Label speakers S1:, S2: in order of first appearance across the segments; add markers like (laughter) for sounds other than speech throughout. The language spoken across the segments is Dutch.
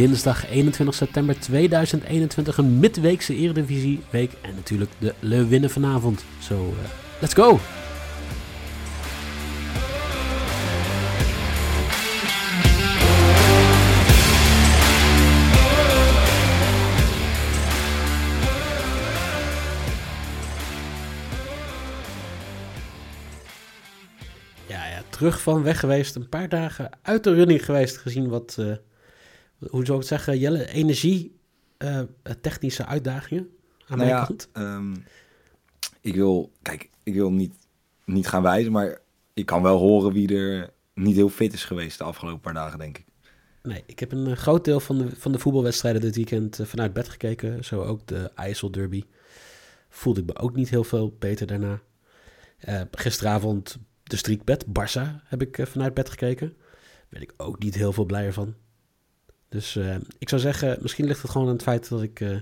S1: dinsdag 21 september 2021. Een midweekse Eredivisie-week. En natuurlijk de Leeuwinnen vanavond. Zo, uh, let's go! terug van weg geweest. Een paar dagen uit de running geweest. Gezien wat, uh, hoe zou ik het zeggen, Jelle, energie, uh, technische uitdagingen aan nou mijn ja, kant.
S2: Um, ik wil, kijk, ik wil niet, niet gaan wijzen, maar ik kan wel horen wie er niet heel fit is geweest de afgelopen paar dagen, denk ik.
S1: Nee, ik heb een uh, groot deel van de, van de voetbalwedstrijden dit weekend vanuit bed gekeken. Zo ook de IJssel Derby. Voelde ik me ook niet heel veel beter daarna. gisteravond de streakbed, Barça, heb ik eh, vanuit bed gekeken. Daar ben ik ook niet heel veel blijer van. Dus uh, ik zou zeggen, misschien ligt het gewoon aan het feit dat ik uh,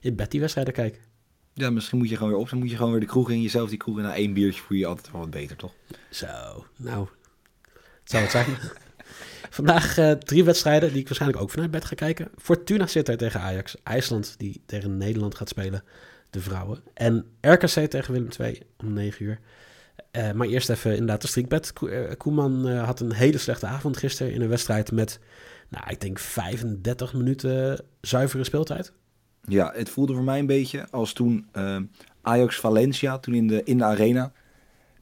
S1: in bed die wedstrijden kijk.
S2: Ja, misschien moet je gewoon weer op. Dan moet je gewoon weer de kroeg in. Jezelf die kroeg in. Na één biertje voel je altijd wel wat beter, toch?
S1: Zo, nou, het zou het zijn. (laughs) Vandaag uh, drie wedstrijden die ik waarschijnlijk ook vanuit bed ga kijken. Fortuna zit er tegen Ajax. IJsland die tegen Nederland gaat spelen. De vrouwen. En RKC tegen Willem II om 9 uur. Uh, maar eerst even inderdaad de strikbed. Eh, Koeman uh, had een hele slechte avond gisteren in een wedstrijd met, nou, ik denk 35 minuten zuivere speeltijd.
S2: Ja, het voelde voor mij een beetje als toen uh, Ajax-Valencia, toen in de, in de arena.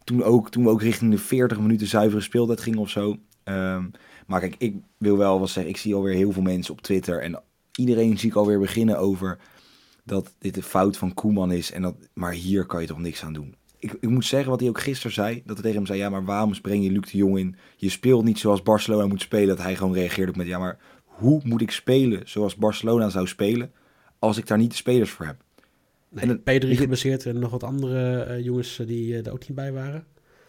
S2: Toen, ook, toen we ook richting de 40 minuten zuivere speeltijd gingen of zo. Um, maar kijk, ik wil wel wat zeggen. Ik zie alweer heel veel mensen op Twitter en iedereen zie ik alweer beginnen over dat dit de fout van Koeman is. En dat, maar hier kan je toch niks aan doen ik, ik moet zeggen wat hij ook gisteren zei. Dat hij tegen hem zei, ja, maar waarom breng je Luc de Jong in? Je speelt niet zoals Barcelona moet spelen. Dat hij gewoon reageerde met, ja, maar hoe moet ik spelen zoals Barcelona zou spelen... als ik daar niet de spelers voor heb?
S1: Nee, en Pedri gebaseerd en nog wat andere uh, jongens die uh, er ook niet bij waren.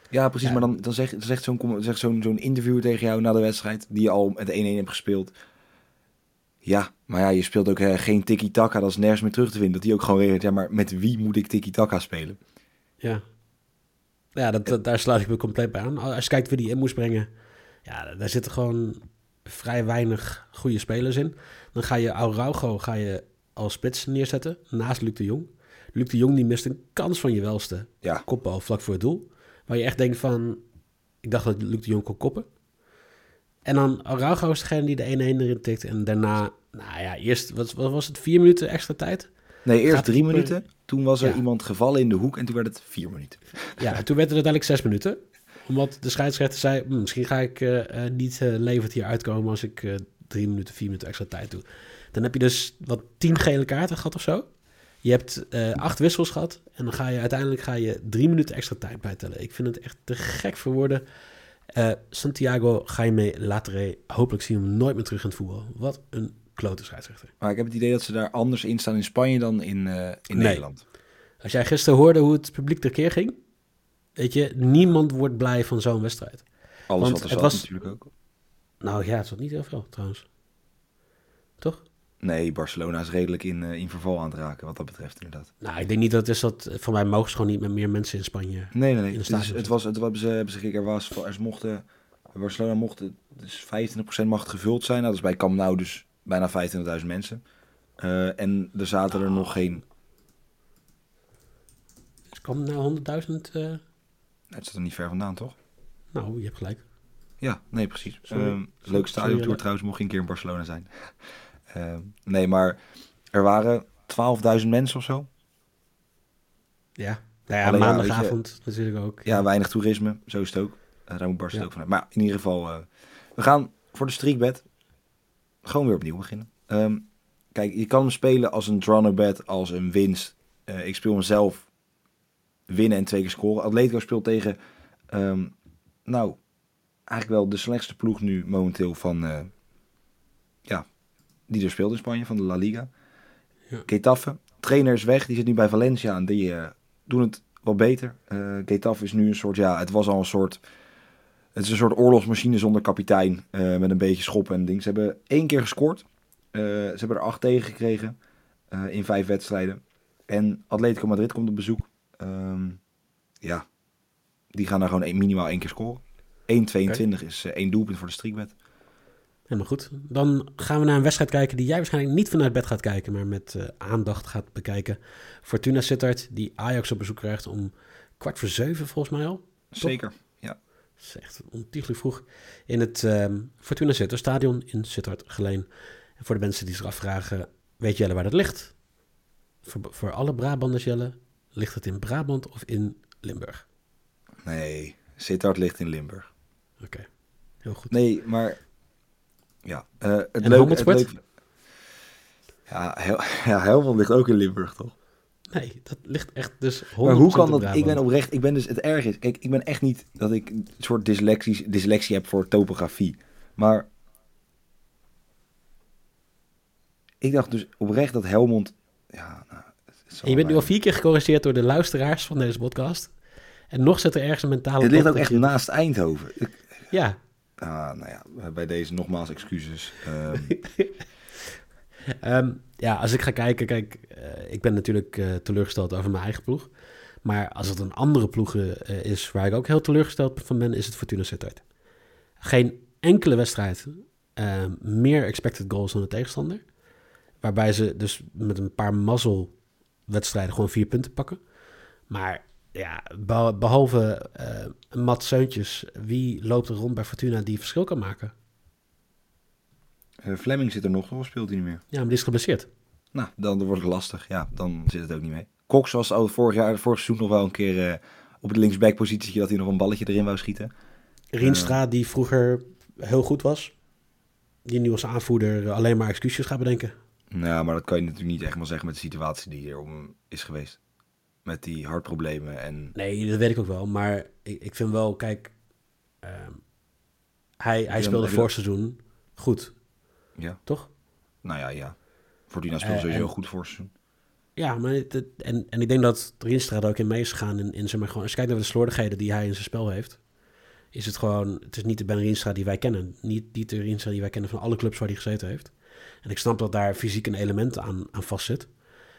S2: Ja, precies. Ja. Maar dan, dan zegt, zegt zo'n zegt zo'n zo'n interview tegen jou na de wedstrijd... die je al met 1-1 hebt gespeeld... Ja, maar ja, je speelt ook uh, geen tiki-taka, dat is nergens meer terug te vinden. Dat hij ook gewoon reageert, ja, maar met wie moet ik tiki-taka spelen?
S1: Ja, ja dat, daar sluit ik me compleet bij aan. Als je kijkt wie die in moest brengen, ja, daar zitten gewoon vrij weinig goede spelers in. Dan ga je Araujo ga je als spits neerzetten, naast Luc de Jong. Luc de Jong die mist een kans van je welste ja. kopbal vlak voor het doel. Waar je echt denkt van, ik dacht dat Luc de Jong kon koppen. En dan Araujo is degene die de 1-1 erin tikt. En daarna, nou ja, eerst, wat, wat was het, vier minuten extra tijd?
S2: Nee, eerst drie minuten. Toen was er iemand gevallen in de hoek en toen werd het vier minuten.
S1: Ja, en toen werd het uiteindelijk zes minuten. Omdat de scheidsrechter zei, hm, misschien ga ik uh, niet uh, levend hier uitkomen als ik uh, drie minuten, vier minuten extra tijd doe. Dan heb je dus wat tien gele kaarten gehad of zo. Je hebt acht wissels gehad en dan ga je uiteindelijk ga je drie minuten extra tijd bijtellen. Ik vind het echt te gek voor woorden. Santiago Jaime Latre, hopelijk zien we hem nooit meer terug in het voetbal. Wat een klote scheidsrechter.
S2: Maar ik heb het idee dat ze daar anders in staan in Spanje dan in, uh, in Nederland.
S1: Als jij gisteren hoorde hoe het publiek keer ging, weet je, niemand wordt blij van zo'n wedstrijd.
S2: Alles Want wat er het was natuurlijk ook.
S1: Nou ja, het was niet heel veel trouwens. Toch?
S2: Nee, Barcelona is redelijk in, uh, in verval aan het raken, wat dat betreft inderdaad.
S1: Nou, ik denk niet dat het is dat... Voor mij mogen ze gewoon niet met meer mensen in Spanje.
S2: Nee, nee, nee. Dus het was, het ze, hebben ze er was, er mochten... Barcelona mocht, dus 25% mag het gevuld zijn. Nou, dat is bij Camp Nou dus bijna 25.000 mensen. Uh, en er zaten er nog geen...
S1: Dus kwam nou 100.000... Uh...
S2: Het zit er niet ver vandaan, toch?
S1: Nou, je hebt gelijk.
S2: Ja, nee, precies. Uh, leuk stadiontour trouwens, mocht je een keer in Barcelona zijn. uh, (laughs) nee, maar er waren 12.000 mensen of zo.
S1: Ja, nou ja, Alleen, maandagavond ja, je, natuurlijk ook.
S2: Ja. ja, weinig toerisme, zo is het ook. Uh, daar moet Barcelona ook vanuit. Maar in ieder geval, we gaan voor de streakbed gewoon weer opnieuw beginnen. Um, kijk, je kan hem spelen als een draw als een winst. Uh, ik speel hem zelf winnen en twee keer scoren. Atletico speelt tegen, um, nou, eigenlijk wel de slechtste ploeg nu momenteel van, uh, ja, die er speelt in Spanje, van de La Liga. Ja. Getafe, trainer is weg, die zit nu bij Valencia en die uh, doen het wat beter. Uh, Getafe is nu een soort, ja, het was al een soort het is een soort oorlogsmachine zonder kapitein. Uh, met een beetje schoppen en dingen. Ze hebben één keer gescoord. Uh, ze hebben er acht tegen gekregen. Uh, in vijf wedstrijden. En Atletico Madrid komt op bezoek. Um, ja, die gaan daar gewoon een, minimaal één keer scoren. 1,22 okay. is één doelpunt voor de streakbed.
S1: Helemaal goed. Dan gaan we naar een wedstrijd kijken die jij waarschijnlijk niet vanuit bed gaat kijken, maar met uh, aandacht gaat bekijken. Fortuna Sittard, die Ajax op bezoek krijgt om kwart voor zeven volgens mij al.
S2: Zeker,
S1: is echt ontiegelijk vroeg. In het um, Fortuna Sittard stadion in Sittard Geleen. En voor de mensen die zich afvragen, weet Jelle waar dat ligt? Voor, voor alle Brabanders Jelle, ligt het in Brabant of in Limburg?
S2: Nee, Sittard ligt in Limburg.
S1: Oké, heel goed.
S2: Nee, maar ja, uh, het
S1: en. Het
S2: ja, Hel (laughs) ja, Helmond ligt ook in Limburg, toch?
S1: Nee, dat ligt echt dus 100%
S2: Maar hoe kan dat? Ik ben oprecht, ik ben dus het erg is. Kijk, ik ben echt niet dat ik een soort dyslexie, dyslexie heb voor topografie. Maar ik dacht dus oprecht dat Helmond. Ja, nou,
S1: en je bent nu al vier keer gecorrigeerd door de luisteraars van deze podcast. En nog zit er ergens een mentale.
S2: Het ligt ook echt naast Eindhoven. Ik...
S1: Ja.
S2: Ah, nou ja, bij deze nogmaals excuses. Um...
S1: um, (laughs) ja, als ik ga kijken, kijk, uh, ik ben natuurlijk uh, teleurgesteld over mijn eigen ploeg. Maar als het een andere ploeg uh, is waar ik ook heel teleurgesteld van ben, is het Fortuna Sittard. Geen enkele wedstrijd meer expected goals dan de tegenstander. Waarbij ze dus met een paar mazzelwedstrijden gewoon vier punten pakken. Maar ja, behalve uh, Matt Seuntjes, wie loopt er rond bij Fortuna die verschil kan maken?
S2: Uh, Fleming zit er nog, of speelt hij niet meer?
S1: Ja, maar die is geblesseerd.
S2: Nou, dan wordt het lastig. Ja, dan zit het ook niet mee. Cox was al vorig jaar, vorig seizoen nog wel een keer uh, op het linksback-positietje dat hij nog een balletje erin wou schieten.
S1: Rienstra, die vroeger heel goed was, die nu als aanvoerder alleen maar excuses gaat bedenken.
S2: Nou, maar dat kan je natuurlijk niet echt maar zeggen met de situatie die hier om is geweest. Met die hartproblemen en...
S1: Nee, dat weet ik ook wel. Maar ik, ik vind wel, kijk... Uh, hij, hij speelde voor seizoen goed.
S2: Ja.
S1: Toch?
S2: Nou ja, ja. Fortuna speelde uh, sowieso
S1: en,
S2: goed voor seizoen.
S1: Ja, maar het, het, en, en ik denk dat Rienstra er ook in mee is gegaan. In, in zeg maar, gewoon, als je kijkt naar de slordigheden die hij in zijn spel heeft... is het gewoon... Het is niet de Ben Rienstra die wij kennen. Niet, niet de Rienstra die wij kennen van alle clubs waar hij gezeten heeft. En ik snap dat daar fysiek een element aan, aan vastzit.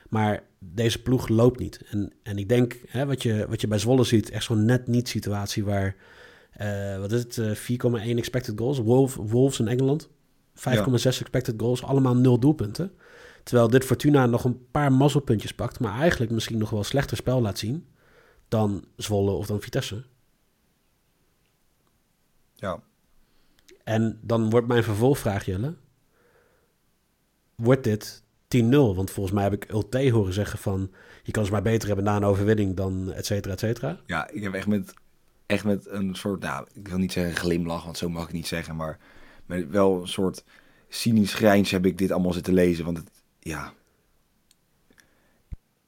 S1: Maar deze ploeg loopt niet. En, en ik denk, hè, wat, je, wat je bij Zwolle ziet, echt zo'n net niet situatie waar, uh, wat is het, uh, 4,1 expected goals. Wolf, Wolves in Engeland, 5,6 ja. expected goals, allemaal nul doelpunten. Terwijl dit Fortuna nog een paar mazzelpuntjes pakt, maar eigenlijk misschien nog wel slechter spel laat zien dan Zwolle of dan Vitesse.
S2: Ja.
S1: En dan wordt mijn vervolgvraag, Jelle, wordt dit 10-0. Want volgens mij heb ik Ulte horen zeggen van... je kan ze maar beter hebben na een overwinning dan et cetera, et cetera.
S2: Ja, ik heb echt met, echt met een soort... Nou, ik wil niet zeggen glimlach, want zo mag ik niet zeggen. Maar met wel een soort cynisch grijns heb ik dit allemaal zitten lezen. Want het, ja...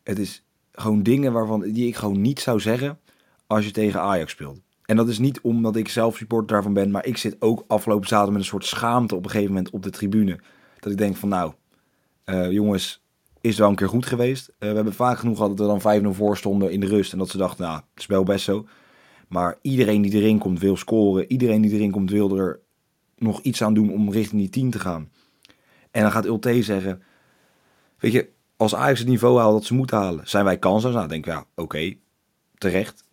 S2: Het is gewoon dingen waarvan, die ik gewoon niet zou zeggen als je tegen Ajax speelt. En dat is niet omdat ik zelf supporter daarvan ben, maar ik zit ook afgelopen zaterdag met een soort schaamte op een gegeven moment op de tribune. Dat ik denk van nou, uh, jongens, is wel een keer goed geweest. Uh, we hebben vaak genoeg gehad dat we dan 5-0 voor stonden in de rust. En dat ze dachten, nou, het is wel best zo. Maar iedereen die erin komt wil scoren. Iedereen die erin komt wil er nog iets aan doen om richting die 10 te gaan. En dan gaat Ulte zeggen, weet je, als Ajax het niveau haalt dat ze moeten halen, zijn wij kansloos? Nou, denk ik, ja, oké, terecht.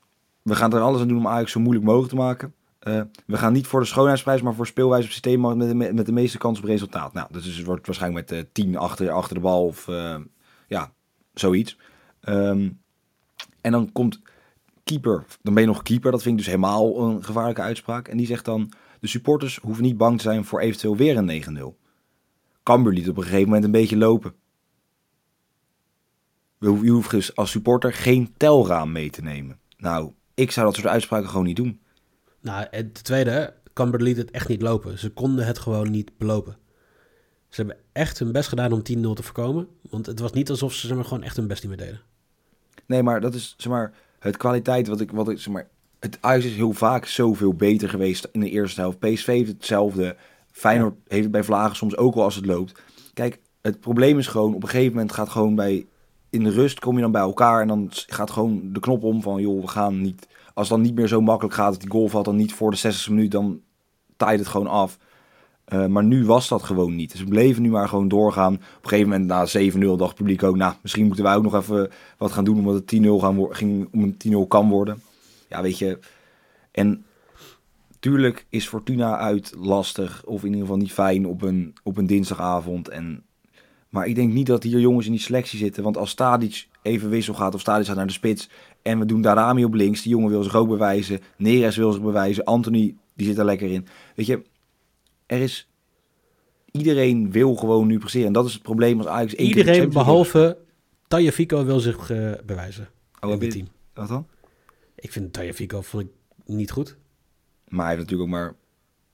S2: We gaan er alles aan doen om Ajax zo moeilijk mogelijk te maken. Uh, we gaan niet voor de schoonheidsprijs, maar voor speelwijze op systeem met de, met de meeste kans op resultaat. Nou, dus het wordt waarschijnlijk met uh, 10 achter, achter de bal of uh, ja, zoiets. Um, en dan komt keeper, dan ben je nog keeper. Dat vind ik dus helemaal een gevaarlijke uitspraak. En die zegt dan, de supporters hoeven niet bang te zijn voor eventueel weer een 9-0. Cambuur liet op een gegeven moment een beetje lopen. Je hoeft dus als supporter geen telraam mee te nemen. Nou, ik zou dat soort uitspraken gewoon niet doen.
S1: Nou, en ten tweede, liet het echt niet lopen. Ze konden het gewoon niet belopen. Ze hebben echt hun best gedaan om 10-0 te voorkomen. Want het was niet alsof ze zeg maar, gewoon echt hun best niet meer deden.
S2: Nee, maar dat is zeg maar, het kwaliteit wat ik... Wat ik zeg maar, het Ajax is heel vaak zoveel beter geweest in de eerste helft. PSV heeft hetzelfde. Feyenoord ja. heeft het bij Vlagen soms ook wel als het loopt. Kijk, het probleem is gewoon... Op een gegeven moment gaat gewoon bij... In de rust kom je dan bij elkaar en dan gaat gewoon de knop om van... joh, we gaan niet als het dan niet meer zo makkelijk gaat, dat die goal valt dan niet voor de 60 minuut, dan taait het gewoon af. Uh, maar nu was dat gewoon niet. Dus we bleven nu maar gewoon doorgaan. Op een gegeven moment na 7-0 dacht het publiek ook, nou, misschien moeten wij ook nog even wat gaan doen omdat het 10-0 ging, om een 10-0 kan worden. Ja, weet je. En tuurlijk is Fortuna uit lastig. Of in ieder geval niet fijn op een, op een dinsdagavond. En, maar ik denk niet dat hier jongens in die selectie zitten. Want als Stadic even wissel gaat of Stadic gaat naar de spits. En we doen Darami op links. Die jongen wil zich ook bewijzen. Neres wil zich bewijzen. Anthony, die zit er lekker in. Weet je, er is... Iedereen wil gewoon nu presteren. En dat is het probleem als Ajax...
S1: Iedereen behalve Tagliafico wil zich eh, bewijzen
S2: Oh,
S1: in het team.
S2: Wat dan?
S1: Ik vind Tagliafico vond ik niet goed.
S2: Maar hij heeft natuurlijk ook maar...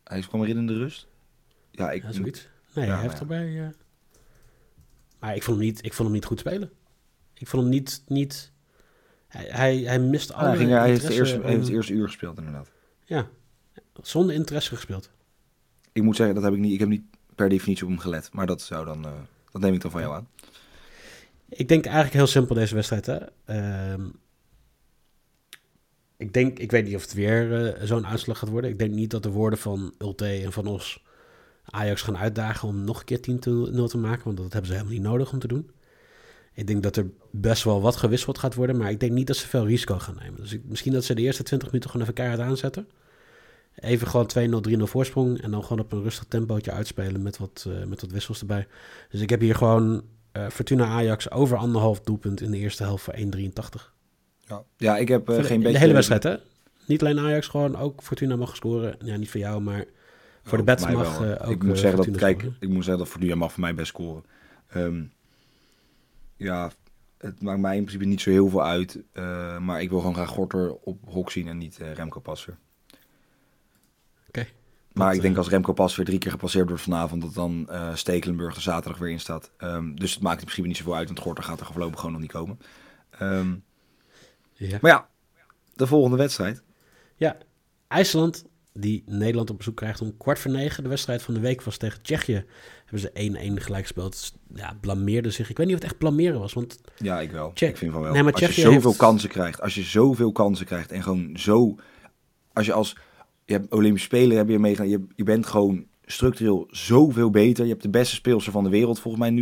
S2: Hij kwam erin in de rust. Ja, ik...
S1: Ja, zoiets. Nee,
S2: Ja,
S1: hij heeft
S2: maar
S1: erbij... eh, Maar ik vond, hem niet, ik vond hem niet goed spelen. Ik vond hem niet... niet hij, hij, hij mist alle
S2: hij, ging, er- hij heeft, hij heeft het eerste uur gespeeld inderdaad.
S1: Ja, zonder interesse gespeeld.
S2: Ik moet zeggen, dat heb ik niet... Ik heb niet per definitie op hem gelet. Maar dat zou dan... eh, dat neem ik dan van jou aan.
S1: Ik denk eigenlijk heel simpel deze wedstrijd. Hè? Ehm, ik denk, ik weet niet of het weer eh, zo'n uitslag gaat worden. Ik denk niet dat de woorden van Ulte en Van Os Ajax gaan uitdagen om nog een keer 10-0 te maken. Want dat hebben ze helemaal niet nodig om te doen. Ik denk dat er best wel wat gewisseld gaat worden. Maar ik denk niet dat ze veel risico gaan nemen. Dus ik, misschien dat ze de eerste 20 minuten gewoon even keihard aanzetten. Even gewoon 2-0, 3-0 voorsprong. En dan gewoon op een rustig tempootje uitspelen met wat, eh, met wat wissels erbij. Dus ik heb hier gewoon eh, Fortuna Ajax over anderhalf doelpunt in de eerste helft voor 1,83.
S2: Ja, ja ik heb eh,
S1: de,
S2: geen
S1: de
S2: beetje...
S1: hele wedstrijd, hè? Niet alleen Ajax, gewoon ook Fortuna mag scoren. Ja, niet voor jou, maar voor de
S2: Oh,
S1: bets mag eh, ook
S2: ik moet
S1: eh,
S2: zeggen dat, kijk,
S1: scoren.
S2: ik moet zeggen dat Fortuna mag voor mij best scoren. Ehm, ja, het maakt mij in principe niet zo heel veel uit. maar ik wil gewoon graag Gorter op hok zien en niet Remco Passer.
S1: Oké.
S2: Maar
S1: Dat,
S2: ik denk als Remco Passer drie keer gepasseerd wordt vanavond, dat dan eh Stekelenburg er zaterdag weer in staat. Ehm, dus het maakt in principe niet zoveel uit, want Gorter gaat er voorlopig gewoon nog niet komen. Ehm,
S1: Ja.
S2: maar ja, de volgende wedstrijd.
S1: ja, IJsland, die Nederland op bezoek krijgt om kwart voor negen. De wedstrijd van de week was tegen Tsjechië. Hebben ze 1-1 gelijk gespeeld. Dus, Ja, blameerde zich. Ik weet niet of het echt blameren was, want
S2: Ja, ik wel. Ik vind van wel.
S1: Nee, maar
S2: als je
S1: Tsjechië
S2: zoveel
S1: heeft-
S2: kansen krijgt, als je zoveel kansen krijgt en gewoon zo, als je als je hebt Olympische Spelen heb je meegedaan, je, je bent gewoon structureel zoveel beter. Je hebt de beste speelster van de wereld volgens mij nu,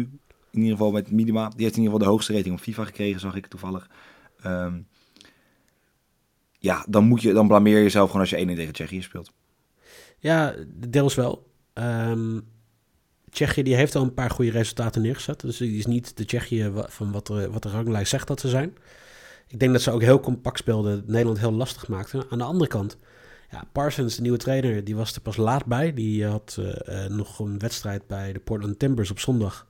S2: in ieder geval met Minima. Die heeft in ieder geval de hoogste rating op FIFA gekregen, zag ik toevallig. Ehm, ja, dan moet je, dan blameer je jezelf gewoon als je 1 tegen Tsjechië speelt.
S1: Ja, deels wel. Ehm Tsjechië die heeft al een paar goede resultaten neergezet. Dus die is niet de Tsjechië van wat, er, wat de ranglijst zegt dat ze zijn. Ik denk dat ze ook heel compact speelden. Nederland heel lastig maakten. Aan de andere kant, ja, Parsons, de nieuwe trainer, die was er pas laat bij. Die had eh, eh, nog een wedstrijd bij de Portland Timbers op zondag.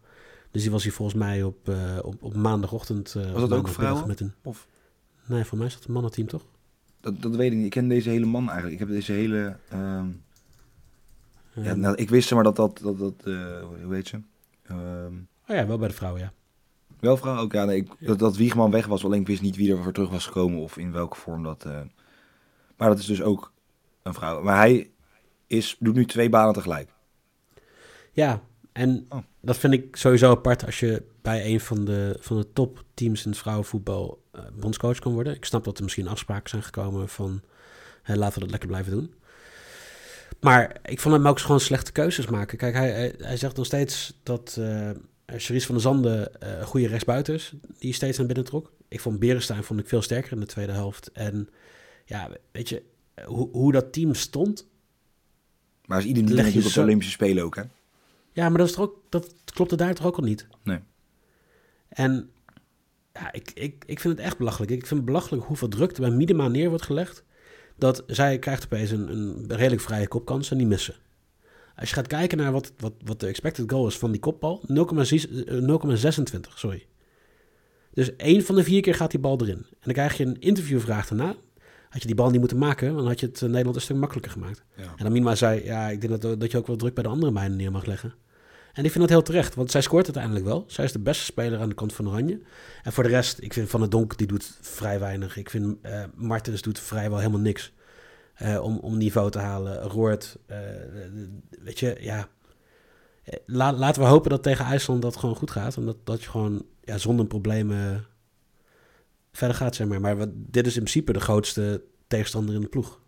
S1: Dus die was hier volgens mij op, eh, op, op maandagochtend. of
S2: dat ook vrouwen?
S1: Met een...
S2: Of-
S1: Nee, voor mij is dat een mannenteam, toch?
S2: Dat, dat weet ik niet. Ik ken deze hele man eigenlijk. Ik heb deze hele... ehm, ja, nou, ik wist maar dat dat... dat, dat eh, hoe heet ze? Ehm,
S1: oh ja, wel bij de vrouwen, ja.
S2: Wel vrouw ook, ja. Nee, ik,
S1: Ja.
S2: Dat, dat Wiegman weg was, alleen ik wist niet wie er voor terug was gekomen of in welke vorm dat. eh. Maar dat is dus ook een vrouw. Maar hij is, doet nu twee banen tegelijk.
S1: Ja, en
S2: Oh.
S1: dat vind ik sowieso apart als je bij een van de, van de topteams in het vrouwenvoetbal eh, bondscoach kan worden. Ik snap dat er misschien afspraken zijn gekomen van hè, laten we dat lekker blijven doen. Maar ik vond hem ook gewoon slechte keuzes maken. Kijk, hij, hij, hij zegt nog steeds dat Charisse van der Zanden eh, een goede rechtsbuiten is, die steeds naar binnen trok. Ik vond Berenstein vond ik veel sterker in de tweede helft. En ja, weet je, hoe, hoe dat team stond,
S2: Maar is ieder niet
S1: Leg je
S2: natuurlijk op de Olympische Spelen ook, hè?
S1: Ja, maar dat, is toch ook, dat klopte daar toch ook al niet?
S2: Nee.
S1: En ja, ik, ik, ik vind het echt belachelijk. Ik vind het belachelijk hoeveel druk er bij Miedema neer wordt gelegd. Dat zij krijgt opeens een, een redelijk vrije kopkans en die missen. Als je gaat kijken naar wat, wat, wat de expected goal is van die kopbal, 0,6 eh, 0,26, sorry. Dus één van de vier keer gaat die bal erin. En dan krijg je een interviewvraag daarna. Had je die bal niet moeten maken, dan had je het eh, Nederland een stuk makkelijker gemaakt.
S2: Ja.
S1: En dan Minima zei, ja, ik denk dat, dat je ook wel druk bij de andere meiden neer mag leggen. En ik vind dat heel terecht, want zij scoort uiteindelijk wel. Zij is de beste speler aan de kant van Oranje. En voor de rest, ik vind Van der Donk, die doet vrij weinig. Ik vind eh Martens doet vrijwel helemaal niks eh, om, om niveau te halen. Roort, eh, weet je, ja. La, laten we hopen dat tegen IJsland dat gewoon goed gaat. En dat, je gewoon ja, zonder problemen verder gaat, zeg maar. Maar wat, dit is in principe de grootste tegenstander in de ploeg.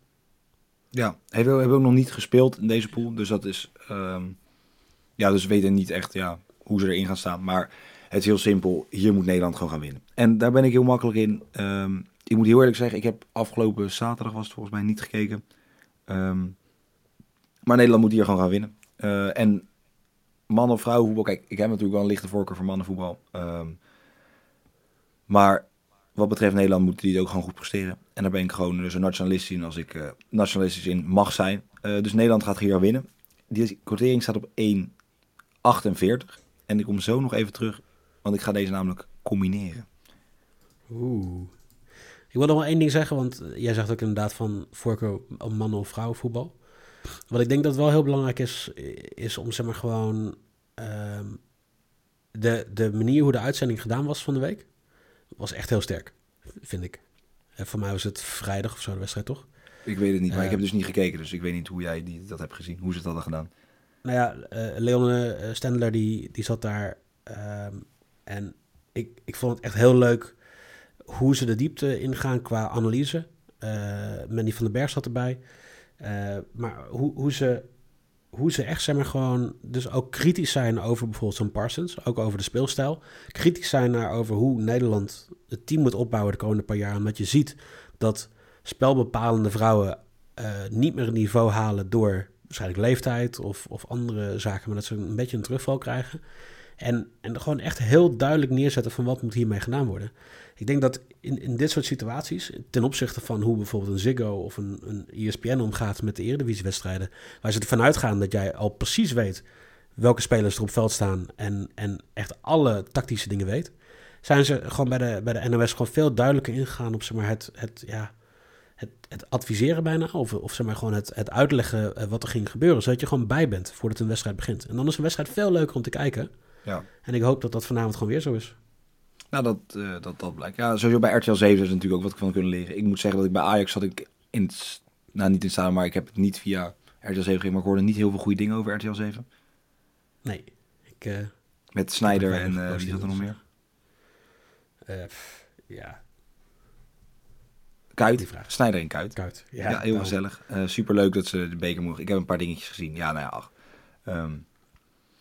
S2: Ja, hebben we ook nog niet gespeeld in deze pool. Dus dat is... ehm, ja, dus we weten niet echt ja, hoe ze erin gaan staan. Maar het is heel simpel. Hier moet Nederland gewoon gaan winnen. En daar ben ik heel makkelijk in. Ehm, ik moet heel eerlijk zeggen, ik heb afgelopen zaterdag was het volgens mij niet gekeken. Ehm, Maar Nederland moet hier gewoon gaan winnen. Uh, en man of vrouw voetbal, kijk, ik heb natuurlijk wel een lichte voorkeur voor mannenvoetbal. Um, maar wat betreft Nederland moeten die het ook gewoon goed presteren. En daar ben ik gewoon zo nationalistisch in als ik uh, nationalistisch in mag zijn. Uh, dus Nederland gaat hier winnen. Die quotering staat op 1,48. En ik kom zo nog even terug, want ik ga deze namelijk combineren.
S1: Oeh. Ik wil nog wel één ding zeggen, want jij zegt ook inderdaad van voorkeur om mannen- of vrouwenvoetbal. Wat ik denk dat wel heel belangrijk is, is om zeg maar gewoon uh, de, de manier hoe de uitzending gedaan was van de week, was echt heel sterk, vind ik. En voor mij was het vrijdag of zo de wedstrijd, toch?
S2: Ik weet het niet, maar ik heb dus niet gekeken, dus ik weet niet hoe jij die, dat hebt gezien, hoe ze het hadden gedaan.
S1: Nou ja, uh, Leon Stendler die, die zat daar um, en ik, ik vond het echt heel leuk hoe ze de diepte ingaan qua analyse. Uh, van den Berg zat erbij. Maar hoe, hoe, ze, hoe ze echt, zeg maar, gewoon... Dus ook kritisch zijn over bijvoorbeeld zo'n Parsons. Ook over de speelstijl. Kritisch zijn naar over hoe Nederland het team moet opbouwen de komende paar jaar. Omdat je ziet dat spelbepalende vrouwen niet meer een niveau halen door waarschijnlijk leeftijd of, of andere zaken. Maar dat ze een beetje een terugval krijgen. En, en gewoon echt heel duidelijk neerzetten van wat moet hiermee gedaan worden. Ik denk dat in, in dit soort situaties, ten opzichte van hoe bijvoorbeeld een Ziggo of een, een ESPN omgaat met de Eredivisiewedstrijden, waar ze ervan uitgaan dat jij al precies weet welke spelers er op veld staan en, en echt alle tactische dingen weet, zijn ze gewoon bij de, bij de NOS gewoon veel duidelijker ingegaan op zeg maar, het, het, ja, het, het adviseren bijna, of, of zeg maar gewoon het, het uitleggen eh, wat er ging gebeuren, zodat je gewoon bij bent voordat een wedstrijd begint. En dan is een wedstrijd veel leuker om te kijken.
S2: Ja.
S1: En ik hoop dat dat vanavond gewoon weer zo is.
S2: Nou, dat, uh, dat, dat blijkt. Ja, sowieso bij RTL 7 is natuurlijk ook wat ik van kunnen leren. Ik moet zeggen dat ik bij Ajax zat ik in het, nou niet in staan, maar ik heb het niet via RTL 7 gegeven, maar ik hoorde niet heel veel goede dingen over RTL 7.
S1: Nee, ik... Uh,
S2: Met Snijder en uh, wie zat er nog meer?
S1: Ja.
S2: Kuit, Snijder en Kuit.
S1: Kuit,
S2: ja. ja heel nou. gezellig. superleuk dat ze de beker mogen. Ik heb een paar dingetjes gezien. Ja, nou ja, ach. Um,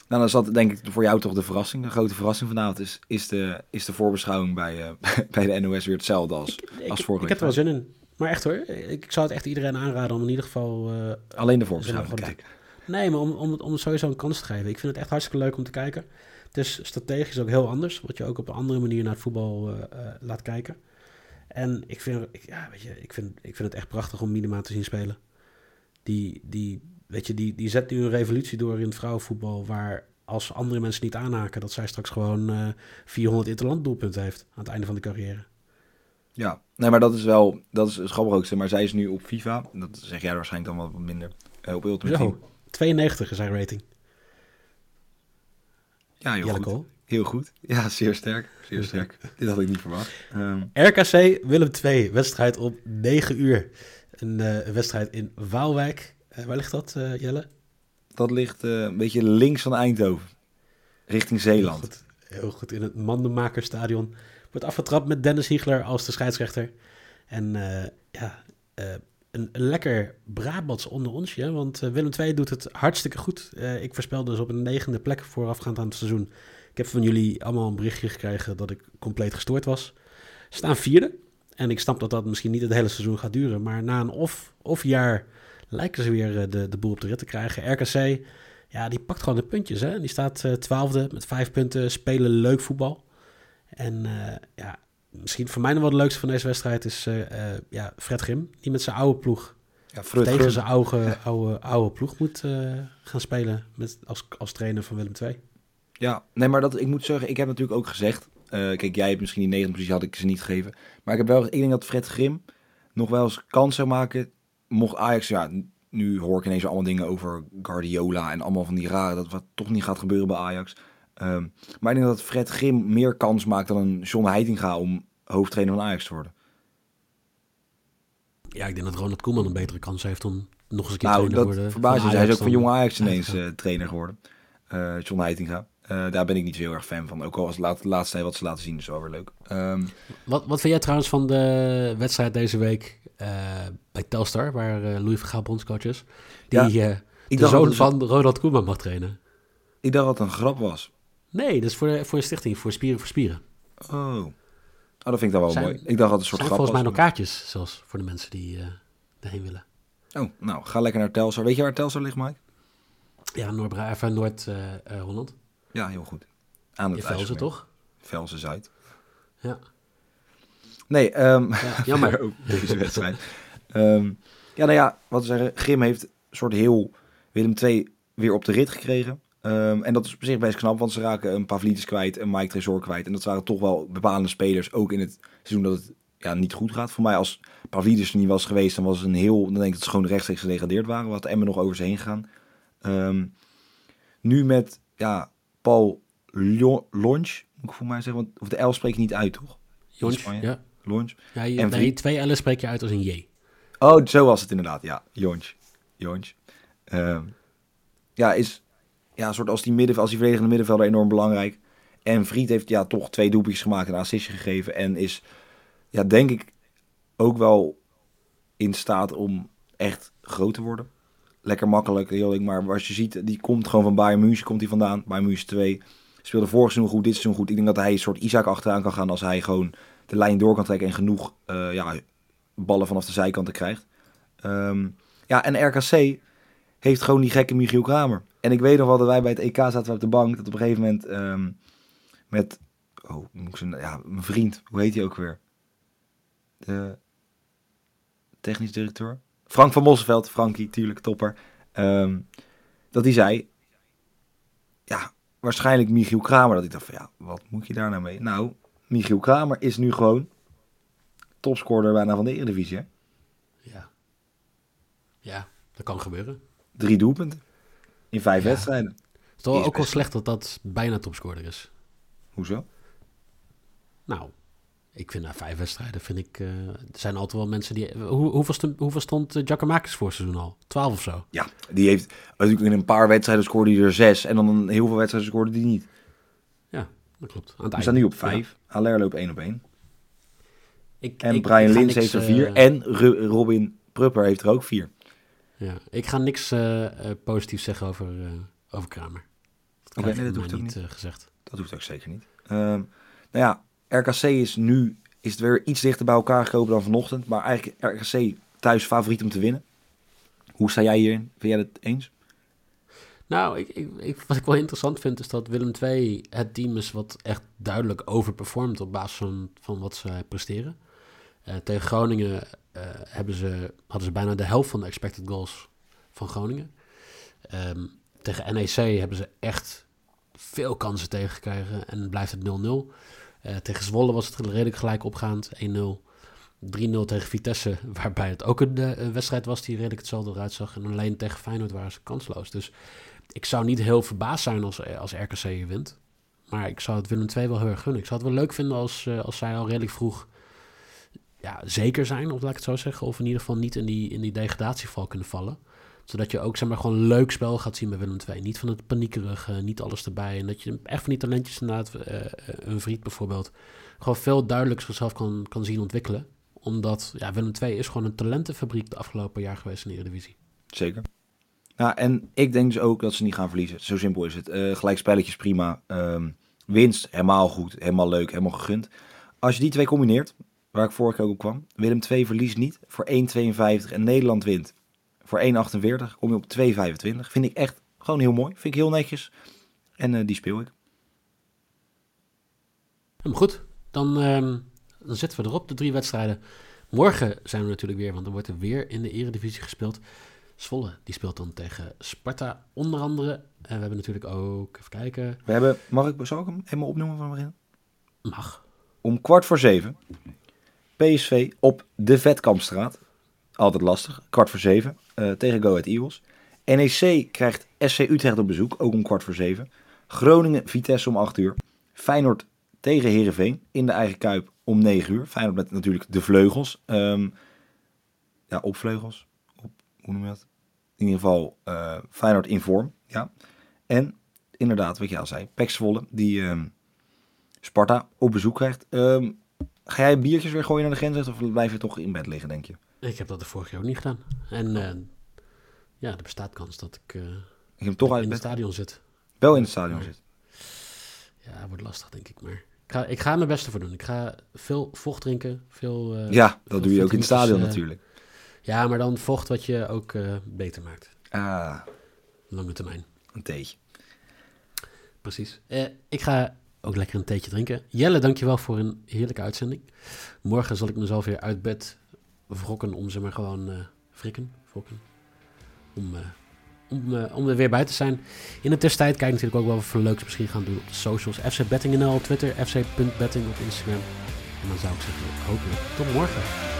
S2: nou, dan zat denk ik voor jou toch de verrassing. De grote verrassing vanavond is, is, de, is de voorbeschouwing bij, uh, (laughs) bij de NOS weer hetzelfde als,
S1: ik,
S2: als vorige
S1: Ik heb er wel zin in. Maar echt hoor, ik zou het echt iedereen aanraden om in ieder geval... Uh,
S2: Alleen de voorbeschouwing kijken.
S1: Nee, maar om, om, om het sowieso een kans te geven. Ik vind het echt hartstikke leuk om te kijken. Het is strategisch ook heel anders. Wat je ook op een andere manier naar het voetbal uh, laat kijken. En ik vind, ik, ja, weet je, ik, vind, ik vind het echt prachtig om Minima te zien spelen. Die, die, weet je, die, die zet nu een revolutie door in het vrouwenvoetbal... waar als andere mensen niet aanhaken, dat zij straks gewoon uh, 400 interland doelpunten heeft aan het einde van de carrière.
S2: Ja, nee, maar dat is wel, dat is het grappigste. Maar zij is nu op FIFA, dat zeg jij waarschijnlijk dan wat minder, uh, op Ultimate Team.
S1: 92 is haar rating.
S2: Ja, Jelle. Kool. Heel goed. Ja, zeer sterk. Zeer sterk. Dit had ik niet verwacht. Um,
S1: RKC Willem 2, wedstrijd op 9 uur. Een uh, wedstrijd in Waalwijk. Uh, waar ligt dat, uh, Jelle?
S2: Dat ligt een beetje links van Eindhoven. Richting Zeeland.
S1: Heel goed, heel goed. in het Mandenmakerstadion. Wordt afgetrapt met Dennis Hiegler als de scheidsrechter. En ja, een, een, lekker Brabants onder onsje. Want Willem II doet het hartstikke goed. ik voorspel dus op een negende plek voorafgaand aan het seizoen. Ik heb van jullie allemaal een berichtje gekregen dat ik compleet gestoord was. Staan vierde. En ik snap dat dat misschien niet het hele seizoen gaat duren. Maar na een of, of jaar lijken ze weer de, de boel op de rit te krijgen. RKC, ja, die pakt gewoon de puntjes. Hè? Die staat uh, twaalfde met vijf punten, spelen leuk voetbal. En uh, ja, misschien voor mij nog wel het leukste van deze wedstrijd is uh, ja, Fred Grim. Die met zijn oude ploeg ja, Fred tegen Grim. zijn oude, oude, oude ploeg moet gaan spelen met, als, als trainer van Willem II.
S2: Ja, nee, maar dat, ik moet zeggen, ik heb natuurlijk ook gezegd... kijk, jij hebt misschien die negende positie, had ik ze niet gegeven. Maar ik heb wel, ik denk dat Fred Grim nog wel eens kans zou maken mocht Ajax, ja, nu hoor ik ineens allemaal dingen over Guardiola en allemaal van die rare, dat wat toch niet gaat gebeuren bij Ajax. Um, maar ik denk dat Fred Grim meer kans maakt dan een John Heitinga om hoofdtrainer van Ajax te worden.
S1: Ja, ik denk dat Ronald Koeman een betere kans heeft om nog eens een keer
S2: nou,
S1: trainer te worden.
S2: Nou, je. Hij is ook van jong Ajax ineens uh, trainer geworden. Uh, John Heitinga. Uh, daar ben ik niet zo heel erg fan van. Ook al was het laatste wat ze laten zien is wel weer leuk. Um,
S1: wat, wat vind jij trouwens van de wedstrijd deze week uh, bij Telstar, waar uh, Louis van Gaal bondscoach is, die ja, de zoon van Ronald Koeman mag trainen?
S2: Ik dacht dat het een grap was.
S1: Nee, dat is voor, voor een stichting, voor Spieren voor Spieren.
S2: Oh. oh, dat vind ik dan wel
S1: zijn,
S2: mooi. Ik dacht dat het een soort grap
S1: volgens
S2: was.
S1: mij nog kaartjes, zelfs, voor de mensen die erheen willen.
S2: Oh, nou, ga lekker naar Telstar. Weet je waar Telstar ligt, Mike?
S1: Ja, Noord-Bra- of, eh, Noord-Holland.
S2: Ja, heel goed. Aan het
S1: Velzen, toch?
S2: Velzen Zuid.
S1: Ja.
S2: Nee, ehm
S1: Ja, (laughs) jammer.
S2: ook deze wedstrijd. Ehm, ja, nou ja, wat we zeggen, Grim heeft een soort heel Willem II weer op de rit gekregen. Ehm, en dat is op zich best knap, want ze raken een Pavlidis kwijt, een Mike Tresor kwijt. En dat waren toch wel bepalende spelers, ook in het seizoen dat het ja, niet goed gaat. Voor mij, als Pavlidis er niet was geweest, dan was het een heel, dan denk ik dat ze gewoon rechtstreeks gedegradeerd waren. Wat Emmen nog over ze heen gegaan. Ehm, nu met, ja, Paul Lo- Lonch, moet ik voor mij zeggen, want of de L spreek je niet uit, toch?
S1: Jonch, ja.
S2: Lonch.
S1: ja je,
S2: En
S1: nee,
S2: Vrie-
S1: twee L'en spreek je uit als een J.
S2: Oh, zo was het inderdaad. Ja, Jonch. Jonch. Ehm, ja, is ja, soort als die, midden, als die verdedigende middenvelder enorm belangrijk. En Vriet heeft ja, toch twee doelpuntjes gemaakt en een assistje gegeven. En is, ja, denk ik, ook wel in staat om echt groot te worden. Lekker makkelijk, heel ik. Maar als je ziet, die komt gewoon van Bayern München komt hij vandaan. Bayern München 2. Speelde vorig seizoen goed, dit seizoen goed. Ik denk dat hij een soort Isaac achteraan kan gaan als hij gewoon de lijn door kan trekken en genoeg eh, ja, ballen vanaf de zijkanten krijgt. Ehm, ja, en RKC heeft gewoon die gekke Michiel Kramer. En ik weet nog wel dat wij bij het EK zaten op de bank. Dat op een gegeven moment ehm, met... Oh, ik ja, mijn vriend. Hoe heet hij ook weer? De technisch directeur? Frank van Mosselveld. Frankie, tuurlijk, topper. Ehm, dat hij zei... Ja, waarschijnlijk Michiel Kramer. Dat ik dacht van, ja, wat moet je daar nou mee? Nou, Michiel Kramer is nu gewoon topscorer bijna van de Eredivisie, hè?
S1: Ja. Ja, dat kan gebeuren.
S2: Drie doelpunten. In vijf
S1: Ja.
S2: wedstrijden.
S1: Het is toch ook wel slecht dat dat bijna topscorer is.
S2: Hoezo?
S1: Nou, ik vind na vijf wedstrijden, vind ik, eh, er zijn altijd wel mensen die... Hoe, hoeveel, stond, hoeveel stond uh, Giacomakis voor seizoen al? Twaalf of zo?
S2: Ja, die heeft natuurlijk in een paar wedstrijden scoorde hij er zes. En dan heel veel wedstrijden scoorde hij niet.
S1: Dat klopt. Aan het
S2: We staan nu op vijf. Haller loopt één op één.
S1: Ja. Ik,
S2: En
S1: ik-
S2: Brian
S1: ik
S2: Lins heeft er
S1: eh,
S2: vier. En Ru- Robin Prupper heeft er ook vier.
S1: Ja, ik ga niks eh, eh, positiefs zeggen over, eh, over Kramer. Dat krijg
S2: nee, dat hoeft ook
S1: niet eh, gezegd.
S2: Dat hoeft ook zeker niet. Ehm, nou ja, RKC is nu is het weer iets dichter bij elkaar gekomen dan vanochtend. Maar eigenlijk RKC thuis favoriet om te winnen. Hoe sta jij hierin? Vind jij het eens?
S1: Nou, ik, ik- wat ik wel interessant vind is dat Willem II het team is wat echt duidelijk overperformt op basis van, van wat ze presteren. Eh, tegen Groningen eh, hebben ze, hadden ze bijna de helft van de expected goals van Groningen. Ehm, tegen NEC hebben ze echt veel kansen tegengekregen en blijft het 0-0. Eh, tegen Zwolle was het redelijk gelijk opgaand, 1-0. 3-0 tegen Vitesse, (laughs) waarbij het ook een eh, wedstrijd was die redelijk hetzelfde eruit zag. En alleen tegen Feyenoord waren ze kansloos. Dus ik zou niet heel verbaasd zijn als, als RKC hier wint. Maar ik zou het Willem II wel heel erg gunnen. Ik zou het wel leuk vinden als, eh, als zij al redelijk vroeg ja, zeker zijn, of laat ik het zo zeggen. Of in ieder geval niet in die, in die degradatieval kunnen vallen. Zodat je ook zeg maar, gewoon leuk spel gaat zien bij Willem II. Niet van het paniekerige, niet alles erbij. En dat je echt van die talentjes inderdaad, eh, een vriend bijvoorbeeld, gewoon veel duidelijker zichzelf kan, kan zien ontwikkelen. Omdat ja, Willem II is gewoon een talentenfabriek de afgelopen jaar geweest in de Eredivisie.
S2: Zeker. Ja, en ik denk dus ook dat ze niet gaan verliezen. Zo simpel is het. Eh gelijk spelletjes prima. Ehm, winst helemaal goed, helemaal leuk, helemaal gegund. Als je die twee combineert, waar ik vorige keer ook op kwam. Willem 2 verliest niet voor 1,52 en Nederland wint voor 1,48. Kom je op 2,25. Vind ik echt gewoon heel mooi. Vind ik heel netjes. En eh, die speel ik.
S1: Helemaal goed. Dan, ehm, dan zitten we erop, de drie wedstrijden. Morgen zijn we natuurlijk weer, want dan wordt er weer in de eredivisie gespeeld. Zwolle, die speelt dan tegen Sparta onder andere. En we hebben natuurlijk ook, even kijken,
S2: We hebben, mag ik, zal ik hem helemaal opnoemen van begin?
S1: mag.
S2: Om kwart voor zeven. PSV op de Vetkampstraat. Altijd lastig. Kwart voor zeven. Eh, tegen Go Ahead Eagles. NEC krijgt SC Utrecht op bezoek. Ook om kwart voor zeven. Groningen Vitesse om acht uur. Feyenoord tegen Heerenveen in de eigen Kuip om 9 uur. Feyenoord met natuurlijk de vleugels. Ehm, ja, op vleugels. Op, hoe noem je dat? In ieder geval eh, Feyenoord in vorm. Ja. En inderdaad, wat je al zei. Pek Zwolle, die ehm, Sparta op bezoek krijgt. Ehm, ga jij biertjes weer gooien naar de grens of blijf je toch in bed liggen, denk je?
S1: Ik heb dat de vorige keer ook niet gedaan. En eh, ja, er bestaat kans dat ik eh,
S2: Ik hem toch uit
S1: in
S2: het
S1: stadion zit.
S2: Wel in het stadion zitten.
S1: Ja, wordt lastig denk ik, maar ik ga, ik ga mijn beste voor doen. Ik ga veel vocht drinken, veel... eh,
S2: Ja,
S1: veel
S2: dat doe je ook in het stadion natuurlijk.
S1: Ja, maar dan vocht wat je ook beter maakt.
S2: Ah,
S1: Lange termijn.
S2: een theetje.
S1: Precies. Ik ga ook lekker een theetje drinken. Jelle, dankjewel voor een heerlijke uitzending. Morgen zal ik mezelf weer uit bed wrokken om ze maar gewoon eh frikken. Wrokken. Om, eh, om, eh, om er weer bij te zijn. In de tussentijd kijk natuurlijk ook wel wat voor leuks misschien gaan doen op socials. FC NL op Twitter, fc.betting op Instagram. En dan zou ik zeggen, hopelijk tot morgen.